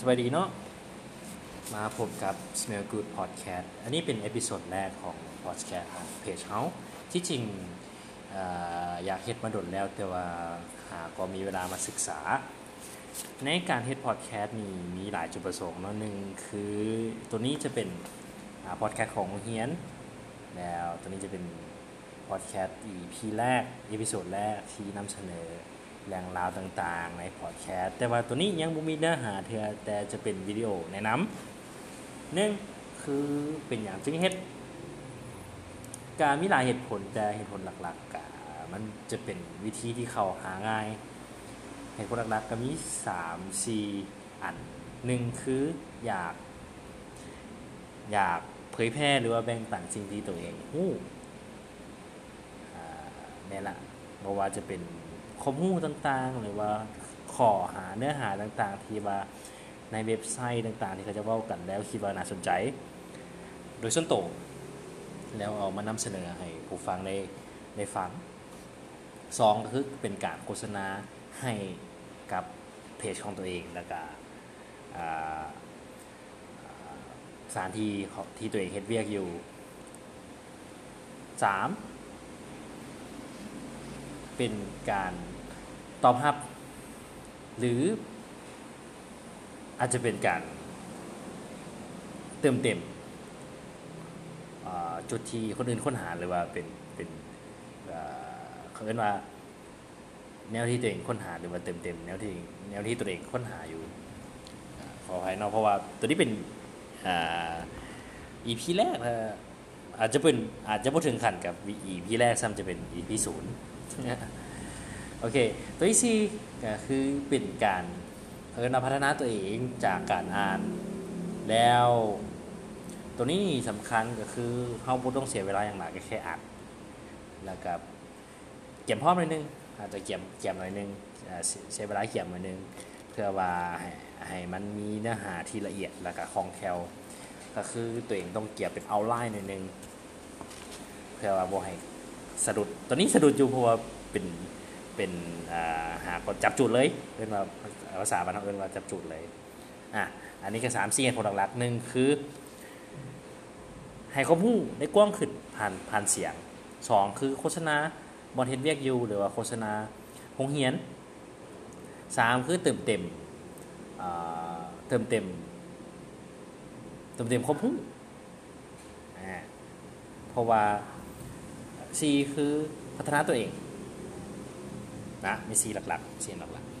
สวัสดีเนาะมาพบกับ Smell Good Podcast อันนี้เป็นเอพิโซดแรกของ Podcast ของเพจเฮาที่จริงออยากเฮ็ดมาดนแล้วแต่ว่าหาก็มีเวลามาศึกษา ในการเฮ็ดพอดแคสต์นี่มีหลายจุดประสงค์เนาะหนึ่งคือตัวนี้จะเป็นพอดแคสต์ของเฮียน แล้วตัวนี้จะเป็นพอดแคสต์ EP แรก episode แรกที่นำเสนอ แรงราวต่างๆ ในพอดแคสต์แต่ว่าตัวนี้ยังบ่มีเนื้อหาเทื่อแต่จะเป็นวิดีโอแนะนำหนึ่งคือเป็นอย่างจึงเฮ็ดการมีหลายเหตุผลแต่เหตุผลหลักๆกมันจะเป็นวิธีที่เขาหาง่ายเหตุผลหลักๆก็มี3 4อันหนึ่งคืออยาก อยากเผยแพร่หรือว่าแบ่งปันสิ่งที่ตัวเองฮู้อ่านี่นละบ่ว่าจะเป็น ข้อมูลต่างๆ หรือว่าขอหาเนื้อหาต่างๆ ที่ว่าในเว็บไซต์ต่างๆ ที่เขาจะเว้ากันแล้วคิดว่าน่าสนใจ โดยส่วนตัวแล้วเอามานำเสนอให้ผู้ฟังได้ได้ฟังสองก็คือเป็นการโฆษณาให้กับเพจของตัวเองแล้วก็สถานที่ที่ตัวเองเฮ็ดเวียกอยู่ 3. เป็นการ ตอบรับ หรืออาจจะเป็นการเติมเต็มจุดที่คนอื่นค้นหาหรือว่าเป็นเป็นเขาเรียกว่า แนวที่ตัวเองค้นหาหรือว่าเติมเต็มแนวที่แนวที่ตัวเองค้นหาอยู่ขออภัยเนาะเพราะว่าตัวนี้เป็นอ่า EP แรกนะอาจจะเป็นอาจจะบ่ถึงขันกับ EP แรกซ้ำจะเป็น EP 0 โอเค ตัวที่4ก็คือเป็นการเพิ่นพัฒนาตัวเองจากการอ่าน แล้วตัวนี้สำคัญก็คือเฮาบ่ต้องเสียเวลาอย่างมากก็แค่อ่านแล้วก็เก็บพร้อมหน่อยนึงอาจจะเก็บเก็บหน่อยนึงใช้เวลาเก็บหน่อยนึงเพื่อว่าให้ให้มันมีเนื้อหาที่ละเอียดแล้วก็คล่องแคล่วก็คือตัวเองต้องเกียบเป็นเอาไลน์หน่อยนึงเพื่อว่าบ่ให้สะดุดตอนนี้สะดุดอยู่เพราะว่าเป็น เป็นหากดจับจุดเลยเรียกว่าภาษาบ้านเฮาเรียกว่าจับจุดเลยอะอันนี้ก็3 4เหตุผลหลักๆ1คือ ให้ความรู้ได้กว้างขึ้นผ่านผ่านเสียง2คือโฆษณาบ่เฮ็ดเวียกยูหรือว่าโฆษณาโรงเรียน3คือเติมเต็มอ่าเติมเต็มเติมเต็มความรู้อ่าเพราะว่า C คือพัฒนาตัวเอง นะมี C หลักๆ C หลักๆ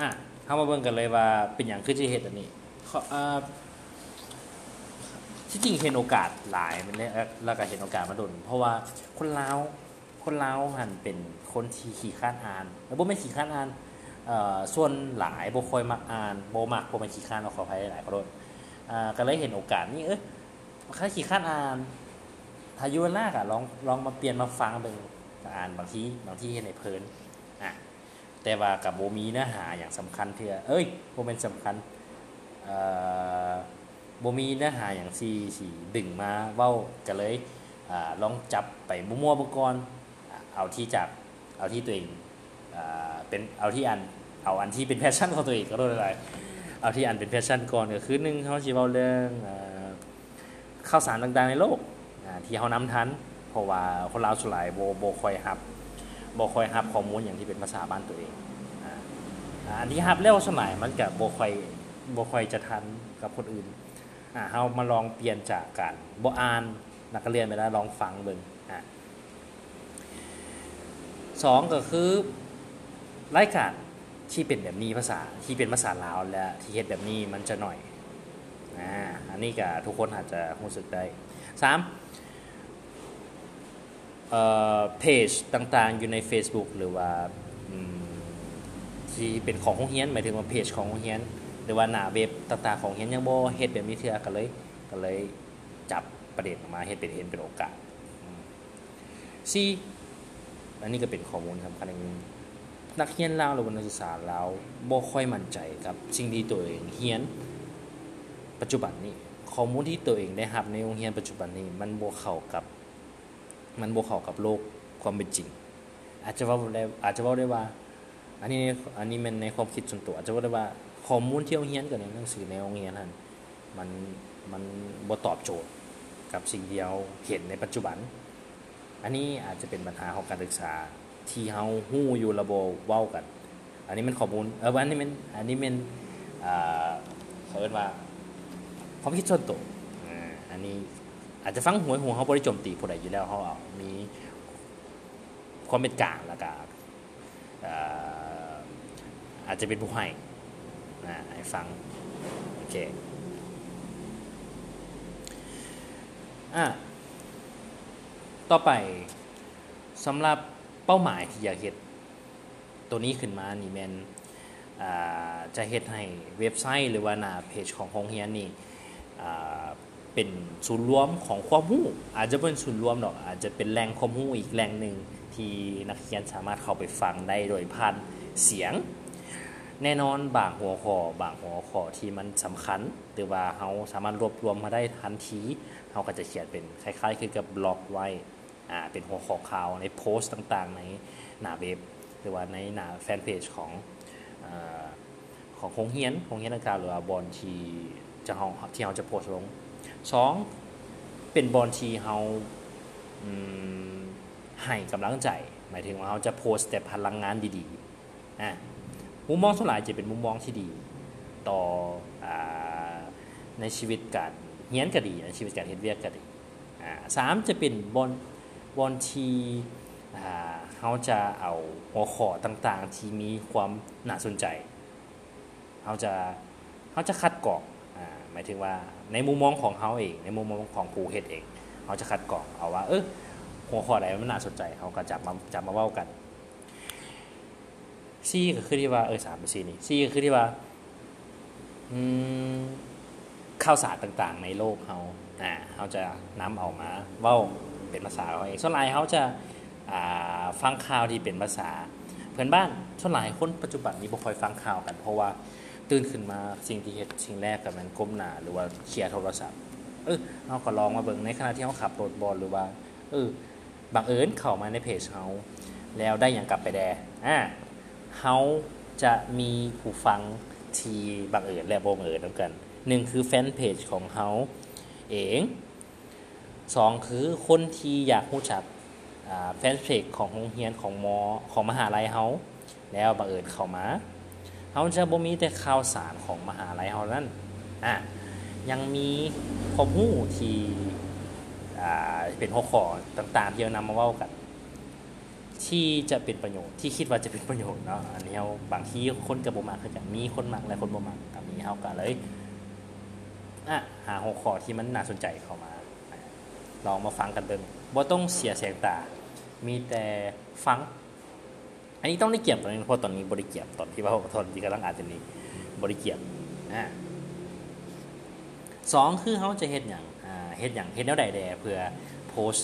อะเฮามาเบิ่งกันเลยว่าเป็นหยังคือสิเฮ็ดอันนี้อ่าที่จริงเห็นโอกาสหลายมันแล้วก็เห็นโอกาสมาดนเพราะว่าคนลาวคนลาวหันเป็นคนที่ขี้คร้านอ่าน แล้วบ่แม่ขี้คร้านอ่านเออส่วนหลายบ่ค่อยมักอ่านบ่มักบ่ม่ขี้คร้านขออภัยหลายขอโทษอ่าก็เลยเห็นโอกาสนี้เอ้ยถ้าขี้คร้านอ่าน ถ้าอยู่ากอะลองลองมาเปลี่ยนมาฟังเบิ่งก็อ่านบางทีบางทีเฮ็ดให้เพลินอะแต่ว่าก็บ่มีเนื้อหาอย่างสำคัญเทื่อเอ้ยโบ่แม่นสำคัญเอ่อบ่มีเนื้อหาอย่างที่สิดึงมาเว้าก็เลยอ่าลองจับไปมั่วๆบิ่งก่อนเอาที่จากเอาที่ตัวเองอ่าเป็นเอาที่อันเอาอันที่เป็น passion ของตัวเองก็ได้เอาที่อันเป็น passion ก่อนก็คือ1เฮาสิเว้าเรื่องข่าวสารต่างๆในโลก ที่เฮานำทันเพราะว่าคนลาวส่วนหลายบ่บ่ค่อยรับบคอยรับข้อมูลอย่างที่เป็นภาษาบ้านตัวเองอันที่รับแล้วสมัยมันก็บ่ค่อยโบคอยจะทันกับคนอื่นเฮามาลองเปลี่ยนจากการบ่อ่านนักเรียนไปแล้วลองฟังเบิ่งสอ่า2ก็คือรายการที่เป็นแบบนี้ภาษาที่เป็นภาษาลาวและที่เฮ็ดแบบนี้มันจะหน่อยอ่าอันนี้ก็ทุกคนอาจจะรู้สึกได้ 3เอ่อเพจต่างๆอยู่ใน Facebook หรือว่าที่เป็นของโรงเรียนหมายถึงว่าเพจของโรงเรียนหรือว่าหน้าเว็บต่างๆของเรียนยังบ่เฮ็ดแบบนี้เทื่อก็เลยก็เลยจับประเด็นออกมาเฮ็ดเป็นเห็นเป็นโอกาส4อันนี้ก็เป็นข้อมูลสำคัญอย่างนึงนักเรียนลาวหรือว่านักศึกษาลาวบ่ค่อยมั่นใจกับสิ่งที่ตัวเองเรียน ปัจจุบันนี้ ข้อมูลที่ตัวเองได้รับในโรงเรียนปัจจุบันนี้มันบ่เข้ากับ มันบ่เข้ากับโลกความเป็นจริง อาจจะว้าได้อาจจะว้าได้ว่า อันนี้อันนี้มันในความคิดส่วนตัวอาจจะว่าได้ว่าข้อมูลที่โรงเรียนกับในหนังสือในโรงเรียนนั่นมันมันบ่ตอบโจทย์กับสิ่งที่เราเห็นในปัจจุบัน อันนี้อาจจะเป็นปัญหาของการศึกษาที่เฮาฮู้อยู่ระบบเว้ากัน อันนี้มันข้อมูลเอออันนี้มันอันนี้มันอ่าเขาเรียกว่า ความคิดส่วนตัวอ่าอันนี้อาจจะฟังหวยหัวเฮาบ่ได้โจมตีผู้ใดอยู่แล้วเฮาเอามีความเป็นกลางแล้วก็อ่าอาจจะเป็นผู้ให้อ่าให้ฟัง โอเคอะต่อไปสำหรับเป้าหมายที่อยากเฮ็ดตัวนี้ขึ้นมานี่แม่นอ่าจะเฮ็ดให้เว็บไซต์หรือว่าหน้าเพจของโรงเรียนนี่อ่า เป็นศูนย์รวมของความรู้อาจจะเป็นศูนย์รวมดอกอาจจะเป็นแหล่งความรู้อีกแหล่งหนึ่งที่นักเรียนสามารถเข้าไปฟังได้โดยผ่านเสียง แน่นอนบางหัวข้อบางหัวข้อที่มันสำคัญหรือว่าเฮาสามารถรวบรวมมาได้ทันทีเฮาก็จะเขียนเป็นคล้ายๆคือกับบล็อกไว้อ่าเป็นหัวข้อข่าวในโพสต์ต่างๆ ในหน้าเว็บหรือว่าในหน้าแฟนเพจของอของโรงเรียนโรงเรียนต่างๆหรือว่าบอลที่ จะเฮาที่เฮาจะโพสลงสองเป็นบอลที่เฮาอืมให้กำลังใจ หมายถึงว่าเฮาจะโพสแต่พลังงานดีๆอ่ามุมมองส่วนหลายจะเป็นมุมมองที่ดี ต่ออาในชีวิตการเรียนก็ดีในชีวิตการเฮ็ดเวียกก็ดีอ่าสามจะเป็นบอนบอนทีอ่าเฮาจะเอาหัวข้อต่างๆ ที่มีความน่าสนใจเฮาจะเฮาจะคัดกรอง หมายถึงว่าในมุมมองของเฮาเอง ในมุมมองของผู้เฮ็ดเองเฮาจะคัดกรองเอาว่า เออหัวข้อใดมันน่าสนใจเฮาก็จับมาจับมาเว้ากันซีก็คือที่ว่าเออสามเป็นซีนี่ซีก็คือที่ว่าอืมข่าวสารต่างๆ ในโลกเขาอ่าเขาจะนำเอามาเว้าเป็นภาษาเขาเองส่วนหลายเขาจะอ่าฟังข่าวที่เป็นภาษา เพื่อนบ้านส่วนหลายคนปัจจุบันนี้บ่ค่อยฟังข่าวกัน เพราะว่า ตื่นขึ้นมาสิ่งที่เฮ็ดสิ่งแรกก็แมันก้มหน้าหรือว่าเคลียร์โทรศัพท์ เออเฮาก็ลองมาเบิ่งในขณะที่เฮาขับรถบอลหรือว่า เออบังเอิญเข้ามาในเพจเฮาแล้วได้หยังกลับไปแดอ่าเฮาจะมีผู้ฟังทีบังเอิญและบ่บังเอิญนำกันหนึ่งคือแฟนเพจของเฮาเองสองคือคนที่อยากรู้จักแฟนเพจของโรงเรียนของมอของมหาลัยเฮาแล้วบังเอิญเข้ามา เฮาจะบ่มีแต่ข่าวสารของมหาลัยเฮานั้นอะยังมีความรู้ที่อ่าเป็นหัวข้อต่างๆที่เรานำมาเว้ากัน ที่จะเป็นประโยชน์ที่คิดว่าจะเป็นประโยชน์เนาะอันนี้เฮาบางทีคนก็บ่มักคือกันมีคนมักและคนบ่มักก็มีเฮาก็เลยอะหาหัวข้อที่มันน่าสนใจเข้ามาลองมาฟังกันเบิ่งบ่ต้องเสียแสงตา มีแต่ฟัง อันนี้ต้องได้เกียบตอนนี้เพราะตอนนี้บ่ได้เกียบตอนที่ว่าตอนที่กำลังอานตัวนี้บ่ได้เกียบอ่าสองคือเฮาจะเฮ็ดหยังอ่าเฮ็ดหยังเฮ็ดแนวใดแดเพื่อโพส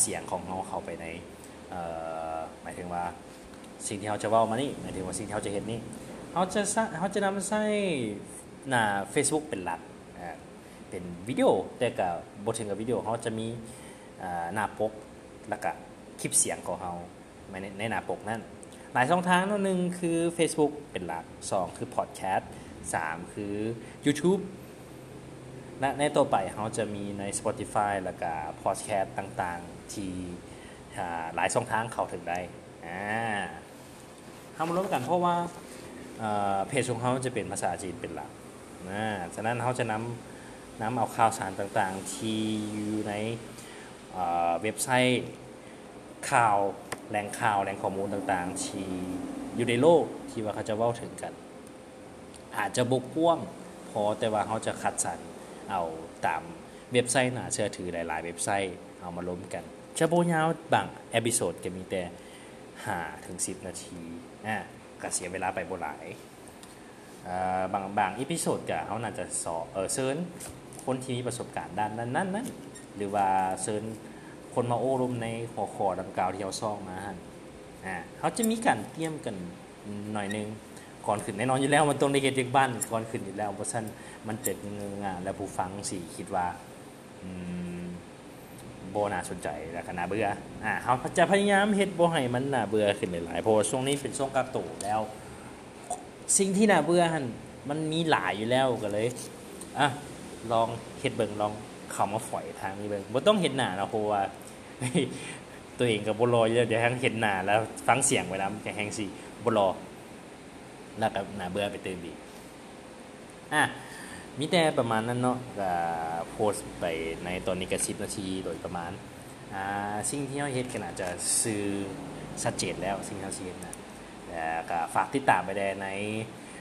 เสียงของเฮาเข้าไปในหมายถึงว่าสิ่งที่เขาจะเว้ามานี่หมายถึงว่าสิ่งที่เขาจะเห็นนี่เขาจะเขาจะนำใช้หน้า Facebook เป็นหลักเป็นวิดีโอแต่ก็บ่ถึงกับวิดีโอเขาจะมีหน้าปกแล้วก็คลิปเสียงของเขาในหน้าปกนั่น หลายช่องทางนหนึ่งคือ Facebook เป็นหลักสองคือ Podcast สามคือ YouTube และในตัวไปเขาจะมีใน Spotify แล้วก็ Podcast ต่างๆ ที่หลายช่องทางเข้าถึงได้อ่าทำร่วมกันเพราะว่าเพจของเขาจะเป็นภาษาจีนเป็นหลักนะฉะนั้นเขาจะนำนำเอาข่าวสารต่างๆ ที่อยู่ในเว็บไซต์ข่าว แหล่งข่าวแหล่งข้อมูลต่างๆ ที่อยู่ในโลกที่ว่าเขาจะเว้าถึงกัน อาจจะบกพร่องพอแต่ว่าเขาจะคัดสรรเอาตามเว็บไซต์น่าเชื่อถือหลาย ๆ เว็บไซต์เอามาล้มกันจะโบยาวบาง episode ก็มีแต่5ถึง 10 นาทีอะก็เสียเวลาไปบ่หลายอ่าบางบาง episode ก็เขาน่าจะสอเออเซิร์นคนที่มีประสบการณ์ด้านนั้นนั้นนั้นหรือว่าเซิร์น คนมาโอ้รมในหัวข้อดังกล่าวที่เขาซ่องมาหั่นอ่าเขาจะมีการเตรียมกันหน่อยนึงก่อนขึ้นแน่นอนอยู่แล้วมันต้องได้เฮ็ดเด็กบ้านก่อนขึ้นอยู่แล้วเพราะฉะนั้นมันเจ็ดเงงานแล้วผู้ฟังสิคิดว่าอืมบ่น่าสนใจแล้วก็น่าเบื่ออ่าเฮาจะพยายามเฮ็ดบ่ให้มันน่าเบื่อขึ้นหลายๆเพราะว่าช่วงนี้เป็นช่วงกักตัวแล้ว สิ่งที่น่าเบื่อหั่นมันมีหลายอยู่แล้วก็เลยอะลองเฮ็ดเบิ่งลองเข้ามาฝอยทางนี้เบิ่งบ่ต้องเห็นหน้านะเพราะว่า ตัวเองก็บ่รออยู่แล้วเดี๋ยวทั้งเห็นหน้าแล้วฟังเสียงไว้นำจะแฮงสิบ่รอแล้วก็น่าเบื่อไปเติมอีอะมีแต่ประมาณนั้นเนาะก็โพสต์ไปในตอนนี้ก็10นาทีโดยประมาณอ่าสิ่งที่เฮาเฮ็ดก็น่าจะสื่อชัดเจนแล้วสิ่งที่เฮาเฮ็ดนะแล้วก็ฝากติดตามไปได้ใน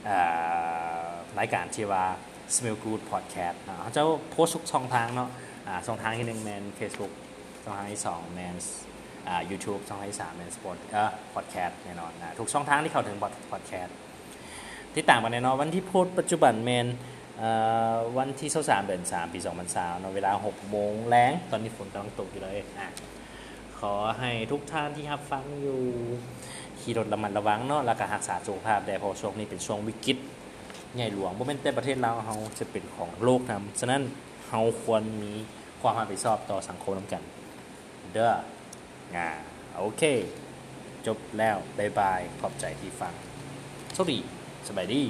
อ่ารายการที่ว่า Smell Good Podcast เนาะเขาจะโพสต์ทุกช่องทางเนาะอ่าช่องทางที่1แม่น Facebook ช่องทางที่2แมนอ่า YouTube ช่องทางที่3แม่น Sport เอ่อ Podcast แน่นอนนะทุกช่องทางที่เข้าถึง Podcast ติดตามกันแน่นอนวันที่โพสต์ปัจจุบันแม่นวันที่23เดือน3ปี2020เนาะเวลา6โมงแรงตอนนี้ฝนกำลังตกอยู่เลยอะขอให้ทุกท่านที่รับฟังอยู่ขี่รถระมัดระวังเนาะแล้วก็รักษาสุขภาพได้เพราะช่วงนี้เป็นช่วงวิกฤตใหญ่หลวงบ่แม่นแต่ประเทศเราเฮาจะเป็นของโลกนํฉะนั้นเฮาควรมีความรับผิดชอบต่อสังคมนํกัน เด้อง่าโอเค จบแล้วบายบาย ขอบใจที่ฟังสวัสดีสบายดี